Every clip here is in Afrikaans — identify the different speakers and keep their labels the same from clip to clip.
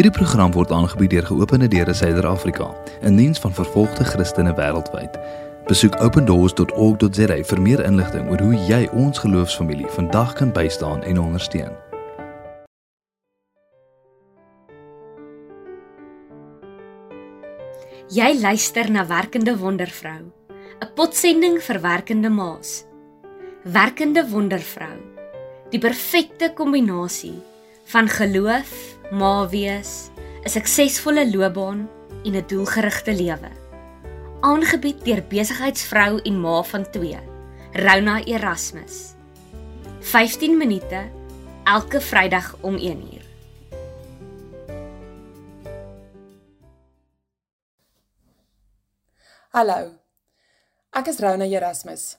Speaker 1: Hierdie program word aangebied deur Geopende Deure Suider-Afrika, 'n diens van vervolgde Christene wêreldwyd. Besoek opendoors.org.za vir meer inligting oor hoe jy ons geloofsfamilie vandag kan bystaan en ondersteun.
Speaker 2: Jy luister na Werkende Wondervrou, 'n potsending vir werkende ma's. Werkende Wondervrou, die perfekte kombinasie van geloof, ma wees, 'n suksesvolle loopbaan en 'n doelgerigte lewe. Aangebied deur besigheidsvrou en ma van 2, Rona Erasmus. 15 minute elke Vrydag om 1uur.
Speaker 3: Hallo. Ek is Rona Erasmus,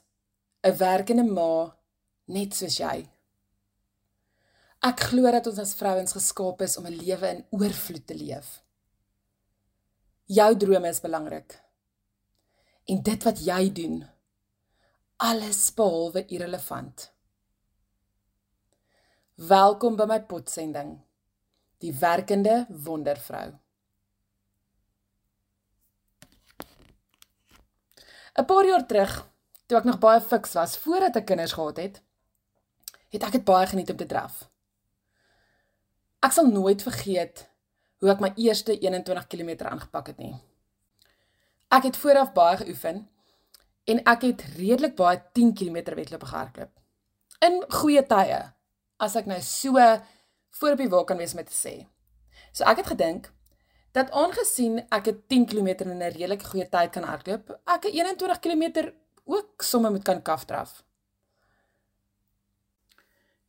Speaker 3: 'n werkende ma net soos jy. Ek glo dat ons as vrouens geskaap is om 'n lewe in oorvloed te leef. Jou drome is belangrik. En dit wat jy doen, alles behalwe irrelevant. Welkom by my potsending. Die werkende wondervrou. 'n Paar jaar terug, toe ek nog baie fiks was voordat ek kinders gehad het, het ek dit baie geniet om te draf. Ek sal nooit vergeet hoe ek my eerste 21 km aangepak het nie. Ek het vooraf baie geoefen en ek het redelik baie 10 km wedloop gehardloop. In goeie tye, as ek nou so voor op die wa kan wees met te sê. So ek het gedink dat aangesien ek 'n 10 km in 'n redelike goeie tyd kan hardloop, ek 'n 21 km ook sommer moet kan kafdraf.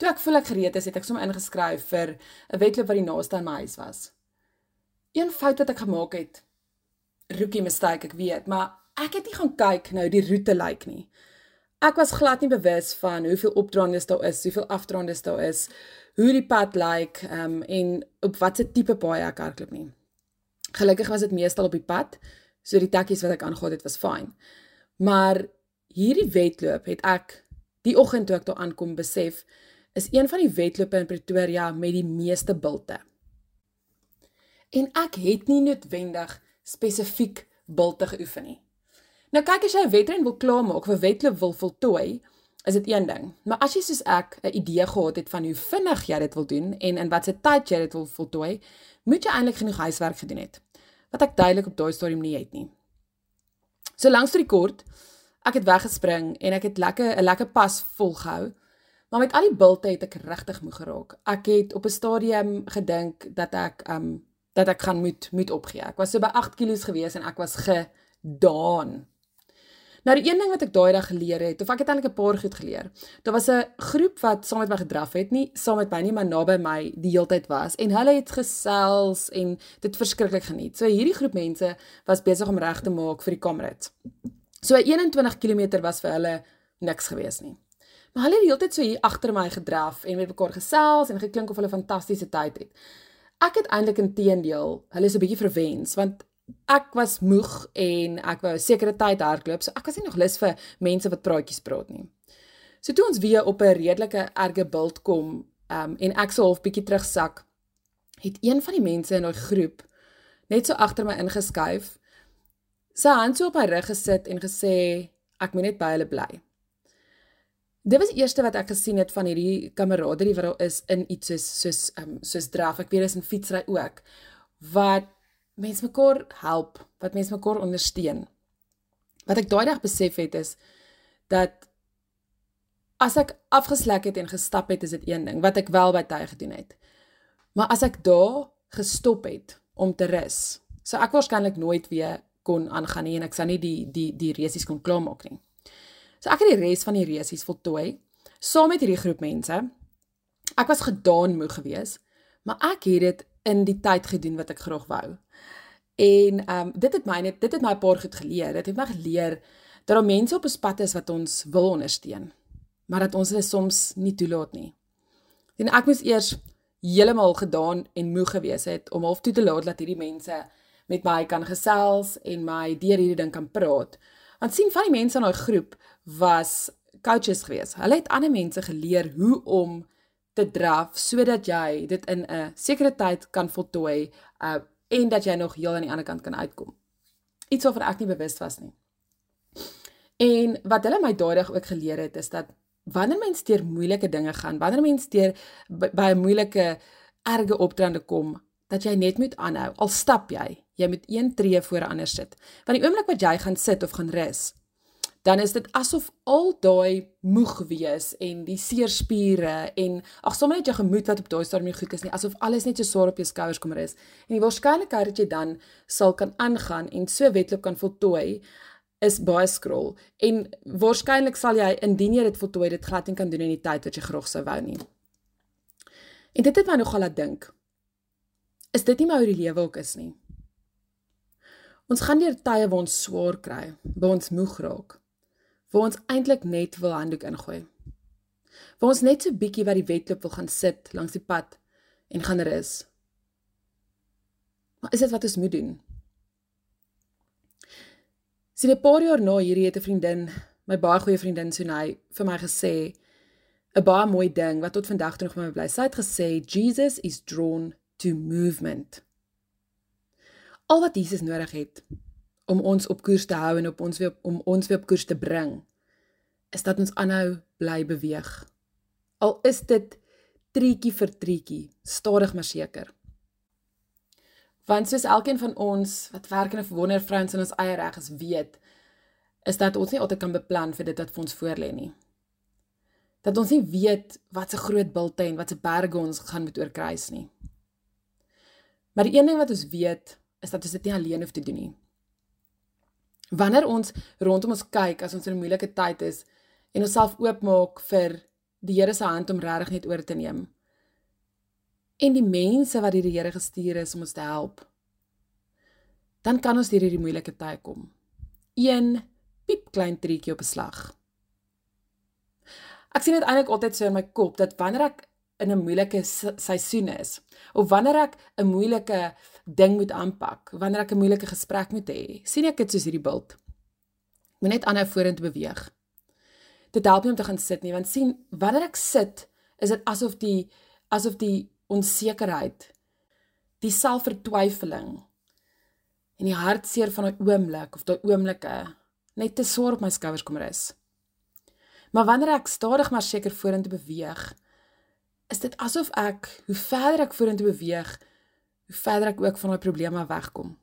Speaker 3: Toe ek voel ek gereed is, het ek sommer ingeskryf vir 'n wedloop wat die naaste aan my huis was. Een fout wat ek gemaak het, rookie mistake, ek weet, maar ek het nie gaan kyk nou die roete lyk nie. Ek was glad nie bewus van hoeveel opdraandes daar is, hoeveel afdraandes daar is, hoe die pad lyk, ehm um, en op watter tipe paai ek hardloop nie. Gelukkig was dit meestal op die pad, so die tekkies wat ek aangegaan het was fyn. Maar hierdie wedloop het ek die oggend toe ek daar aankom besef is een van die wedlope in Pretoria met die meeste bilte. En ek het nie noodwendig spesifiek bilte geoefen nie. Nou kyk as jy 'n wedren wil klaarmaak of 'n wedloop wil voltooi, is dit een ding. Maar as jy soos ek 'n idee gehad het van hoe vinnig jy dit wil doen en in watter tyd jy dit wil voltooi, moet jy eintlik genoeg huiswerk gedoen het. Wat ek duidelik op daai stadium nie het nie. So langs die kort, ek het weggespring en ek het lekker 'n lekker pas volgehou Maar met al die bulte het ek regtig moeg geraak. Ek het op 'n stadium gedink dat ek um dat ek gaan moet moet opgee. Ek was so by 8 kg gewees en ek was gedaan. Nou die een ding wat ek daai dag geleer het, of ek het eintlik 'n paar goed geleer. Daar was 'n groep wat saam met my gedraf het, nie saam met my nie, maar naby my die heeltyd was en hulle het gesels en dit verskriklik geniet. So hierdie groep mense was besig om reg te maak vir die kamerads. So 21 km was vir hulle niks gewees nie. Maar hulle het heeltyd so hier agter my gedraf en met mekaar gesels en geklink of hulle fantastiese tyd het. Ek het eintlik inteendeel, hulle is 'n bietjie verwens want ek was moeg en ek wou 'n sekere tyd hardloop, so ek was nie nog lus vir mense wat praatjies praat nie. So toe ons weer op 'n redelike erge bult kom, um, en ek so half bietjie terugsak, het een van die mense in daai groep net so agter my ingeskuif, sy hand so op my rug gesit en gesê ek moet net by hulle bly. Dit was die eerste wat ek gesien het van hierdie kameraderie wat daar is in iets soos soos um, soos draf. Ek weet dis in fietsry ook wat mense mekaar help, wat mense mekaar ondersteun. Wat ek daai dag besef het is dat as ek afgeslek het en gestap het, is dit een ding wat ek wel by tyd gedoen het. Maar as ek daar gestop het om te rus, sou ek waarskynlik nooit weer kon aangaan nie en ek sou nie die die die resies kon klaarmaak nie. So ek het die res van die resies voltooi saam met hierdie groep mense. Ek was gedaan moeg geweest, maar ek het dit in die tyd gedoen wat ek graag wou. En ehm um, dit het my net dit het my 'n paar goed geleer. Dit het my geleer dat daar mense op ons pad is wat ons wil ondersteun, maar dat ons hulle soms nie toelaat nie. En ek moes eers heeltemal gedaan en moeg gewees het om half toe te laat dat hierdie mense met my kan gesels en my deur hierdie ding kan praat. Want sien van die mense in daai groep was coaches gewees. Hulle het ander mense geleer hoe om te draf sodat jy dit in 'n sekere tyd kan voltooi uh en dat jy nog heel aan die ander kant kan uitkom. Iets waarvan ek nie bewus was nie. En wat hulle my daardie ook geleer het is dat wanneer mens deur moeilike dinge gaan, wanneer mens deur by 'n moeilike erge opdraande kom, dat jy net moet aanhou. Al stap jy, jy moet een tree voor 'n ander sit. Want die oomblik wat jy gaan sit of gaan rus, dan is dit asof al daai moeg wees en die seer spiere en ag sommer net jou gemoed wat op daai stadium nie goed is nie, asof alles net so swaar op jou skouers kom rus. En die waarskynlikheid dat jy dan sal kan aangaan en so wedloop kan voltooi is baie skrol en waarskynlik sal jy indien jy dit voltooi dit glad nie kan doen in die tyd wat jy graag sou wou nie. En dit het my nogal laat dink. Is dit nie maar hoe die lewe ook is nie? Ons gaan deur tye waar ons swaar kry, waar ons moeg raak. Waar ons eintlik net wil handdoek ingooi. Waar ons net so bietjie by die wedloop wil gaan sit langs die pad en gaan rus. Maar is dit wat ons moet doen? Sien 'n paar jaar na hierdie het 'n vriendin, my baie goeie vriendin Sunay, vir my gesê 'n baie mooi ding wat tot vandag toe nog met my bly. Sy het gesê Jesus is drawn to movement. Al wat Jesus nodig het om ons op koers te hou en op ons weer om ons weer op koers te bring, is dat ons aanhou bly beweeg. Al is dit treetjie vir treetjie, stadig maar seker. Want soos elkeen van ons wat werk in 'n wondervrouens in ons eie reg is weet, is dat ons nie altyd kan beplan vir dit wat vir ons voorlê nie dat ons nie weet wat se groot bulte en wat se berge ons gaan moet oorkruis nie. Maar die een ding wat ons weet is dat ons dit nie alleen hoef te doen nie. Wanneer ons rondom ons kyk as ons in 'n moeilike tyd is en onsself oopmaak vir die Here se hand om regtig net oor te neem en die mense wat deur die Here gestuur is om ons te help, dan kan ons deur hierdie moeilike tye kom. Een piep klein triekie op 'n slag. Ek sien dit eintlik altyd so in my kop dat wanneer ek in 'n moeilike seisoen is of wanneer ek 'n moeilike ding moet aanpak, wanneer ek 'n moeilike gesprek moet hê, sien ek dit soos hierdie bult. Moet net aanhou vorentoe beweeg. Dit help nie om te gaan sit nie, want sien, wanneer ek sit, is dit asof die asof die onsekerheid, die selfvertwyfeling en die hartseer van 'n oomblik of daai oomblikke net te swaar op my skouers kom rus. Maar wanneer ek stadig maar seker vorentoe beweeg, is dit asof ek hoe verder ek vorentoe beweeg, hoe verder ek ook van daai probleme wegkom.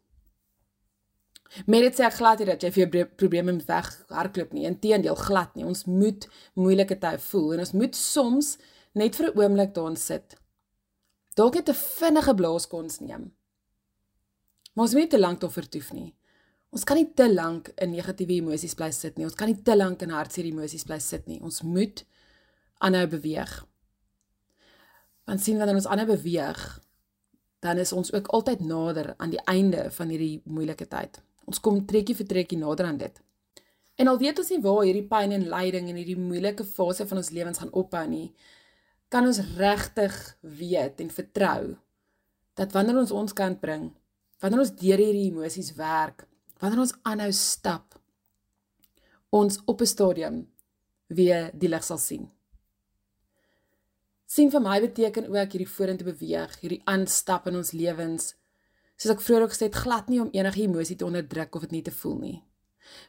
Speaker 3: Met dit sê ek glad nie dat jy vir jou probleme moet weghardloop nie. Inteendeel glad nie. Ons moet moeilike tye voel en ons moet soms net vir 'n oomblik daar sit. Dalk net 'n vinnige blaaskons neem. Maar ons moet nie te lank daarvoor toef nie. Ons kan nie te lank in negatiewe emosies bly sit nie. Ons kan nie te lank in hartseer emosies bly sit nie. Ons moet aanhou beweeg. Want sien wanneer ons aanhou beweeg, dan is ons ook altyd nader aan die einde van hierdie moeilike tyd. Ons kom trekkie vir trekkie nader aan dit. En al weet ons nie waar hierdie pyn en lyding en hierdie moeilike fase van ons lewens gaan ophou nie, kan ons regtig weet en vertrou dat wanneer ons ons kant bring, wanneer ons deur hierdie emosies werk, wanneer ons aanhou stap ons op 'n stadium weer die lig sal sien. Sien vir my beteken ook hierdie vorentoe beweeg, hierdie aanstap in ons lewens. Soos ek vroeër gesê het, glad nie om enige emosie te onderdruk of dit nie te voel nie.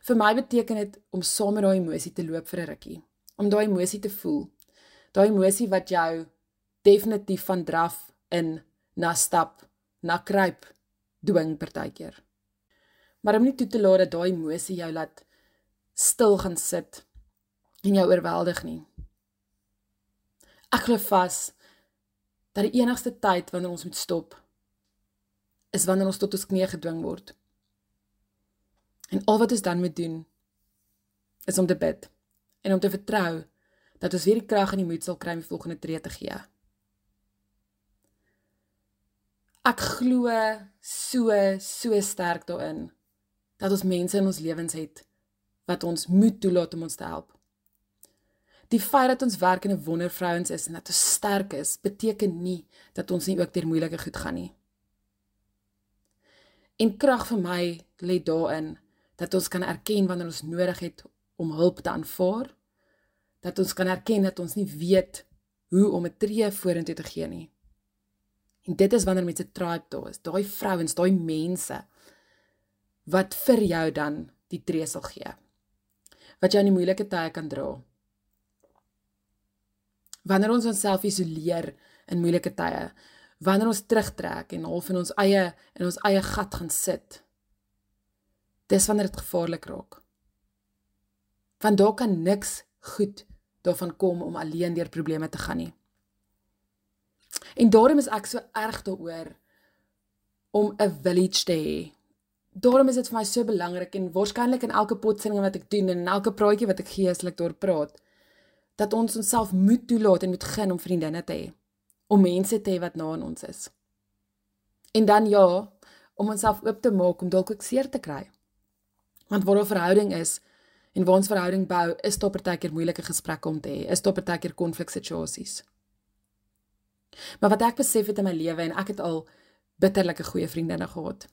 Speaker 3: Vir my beteken dit om saam met daai emosie te loop vir 'n rukkie, om daai emosie te voel. Daai emosie wat jou definitief van draf in na stap, na kruip dwing partykeer maar om nie toe te laat dat daai emosie jou laat stil gaan sit en jou oorweldig nie. Ek glo vas dat die enigste tyd wanneer ons moet stop is wanneer ons tot ons knie gedwing word. En al wat ons dan moet doen is om te bid en om te vertrou dat ons weer die krag en die moed sal kry om die volgende tree te gee. Ek glo so so sterk daarin dat ons mense in ons lewens het wat ons moet toelaat om ons te help. Die feit dat ons werk in 'n wondervrouens is en dat ons sterk is, beteken nie dat ons nie ook deur moeilike goed gaan nie. En krag vir my lê daarin dat ons kan erken wanneer ons nodig het om hulp te aanvaar. Dat ons kan erken dat ons nie weet hoe om 'n tree vorentoe te gee nie. En dit is wanneer mense tribe daar is, daai vrouens, daai mense wat vir jou dan die tree sal gee. Wat jou in die moeilike tye kan dra. Wanneer ons onsself isoleer in moeilike tye, wanneer ons terugtrek en half in ons eie in ons eie gat gaan sit. Dis wanneer dit gevaarlik raak. Want daar kan niks goed daarvan kom om alleen deur probleme te gaan nie. En daarom is ek so erg daaroor om 'n village te hê. Daarom is dit vir my so belangrik en waarskynlik in elke potsending wat ek doen en in elke praatjie wat ek gee as ek daar praat, dat ons onsself moet toelaat en moet gun om vriendinne te hê om mense te hê wat na in ons is. En dan ja, om onsself oop te maak om dalk ook seer te kry. Want waar 'n verhouding is en waar ons verhouding bou, is daar partykeer moeilike gesprekke om te hê, is daar partykeer konfliksituasies. Maar wat ek besef het in my lewe en ek het al bitterlike goeie vriendinne gehad.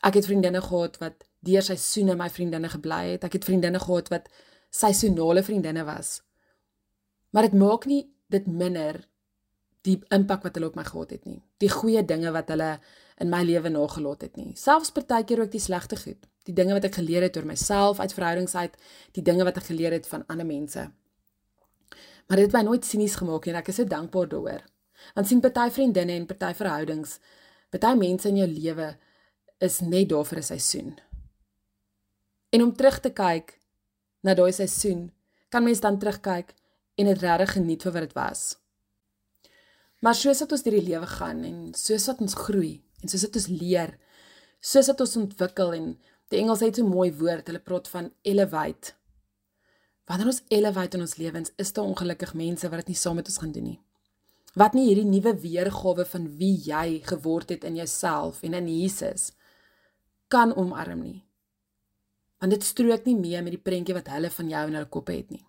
Speaker 3: Ek het vriendinne gehad wat deur seisoene my vriendinne gebly het. Ek het vriendinne gehad wat seisonale vriendinne was. Maar dit maak nie dit minder die impak wat hulle op my gehad het nie. Die goeie dinge wat hulle in my lewe nagelaat het nie. Selfs partykeer ook die slegte goed. Die dinge wat ek geleer het oor myself uit verhoudings uit, die dinge wat ek geleer het van ander mense. Maar dit het my nooit sinies gemaak nie en ek is so dankbaar daaroor. Want sien party vriendinne en party verhoudings, party mense in jou lewe is net daar vir 'n seisoen. En om terug te kyk na daai seisoen, kan mens dan terugkyk en dit regtig geniet vir wat dit was. Maar soos wat ons deur die lewe gaan en soos wat ons groei en soos wat ons leer, soos wat ons ontwikkel en die Engels het so 'n mooi woord, hulle praat van elevate. Wanneer ons elevate in ons lewens, is daar ongelukkig mense wat dit nie saam met ons gaan doen nie. Wat nie hierdie nuwe weergawe van wie jy geword het in jouself en in Jesus kan omarm nie. Want dit strook nie mee met die prentjie wat hulle van jou in hulle koppe het nie.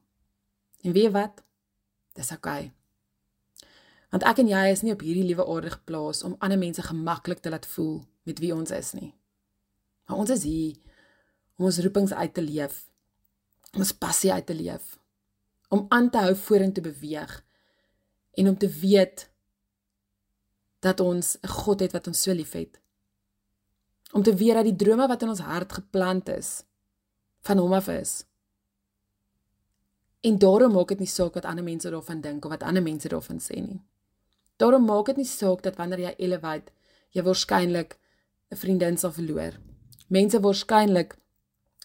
Speaker 3: En weet wat? Dis oukei. Okay. Want ek en jy is nie op hierdie liewe aarde geplaas om ander mense gemaklik te laat voel met wie ons is nie. Maar ons is hier om ons roepings uit te leef. Om ons passie uit te leef. Om aan te hou vorentoe beweeg en om te weet dat ons 'n God het wat ons so liefhet. Om te weet dat die drome wat in ons hart geplant is van hom af is. En daarom maak dit nie saak wat ander mense daarvan dink of wat ander mense daarvan sê nie. Daarom maak dit nie saak dat wanneer jy elevate, jy waarskynlik 'n vriendin sal verloor. Mense waarskynlik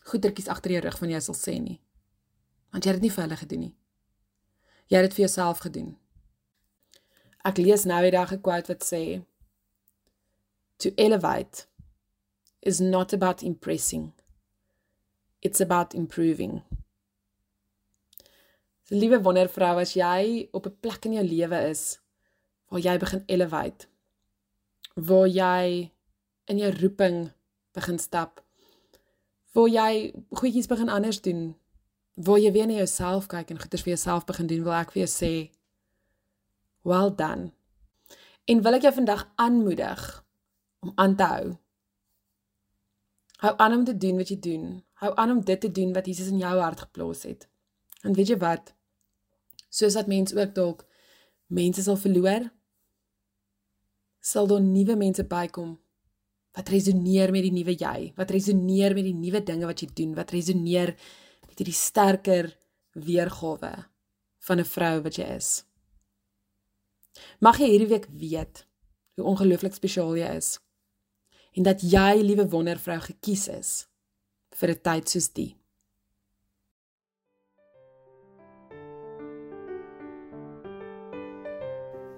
Speaker 3: goetertjies agter jou rug van jou sal sê nie. Want jy het dit nie vir hulle gedoen nie. Jy het dit vir jouself gedoen. Ek lees nou die dag 'n quote wat sê To elevate is not about impressing. It's about improving. So, liewe wondervrou, as jy op 'n plek in jou lewe is waar jy begin elevate waar jy in jou roeping begin stap waar jy goedjies begin anders doen waar jy weer na jouself kyk en goeders vir jouself begin doen wil ek vir jou sê well done. En wil ek jou vandag aanmoedig om aan te hou. Hou aan om te doen wat jy doen. Hou aan om dit te doen wat Jesus in jou hart geplaas het. En weet jy wat soos dat mense ook dalk mense sal verloor sal daar nuwe mense bykom wat resoneer met die nuwe jy, wat resoneer met die nuwe dinge wat jy doen, wat resoneer met hierdie sterker weergawe van 'n vrou wat jy is. Mag jy hierdie week weet hoe ongelooflik spesiaal jy is en dat jy, liewe wondervrou, gekies is vir 'n tyd soos die.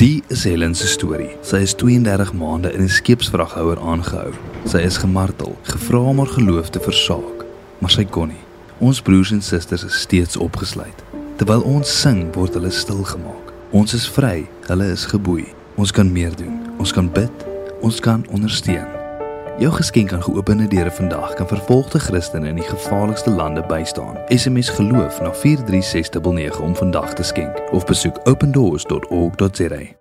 Speaker 1: Die is Helen se storie. Sy is 32 maande in 'n skeepsvraghouer aangehou. Sy is gemartel, gevra om haar geloof te versaak, maar sy kon nie. Ons broers en susters is steeds opgesluit. Terwyl ons sing, word hulle stil gemaak. Ons is vry, hulle is geboei. Ons kan meer doen. Ons kan bid. Ons kan ondersteun. Jou geskenk aan geopende deure vandag kan vervolgde Christene in die gevaarlikste lande bystaan. SMS geloof na 43699 om vandag te skenk of besoek opendoors.org.za.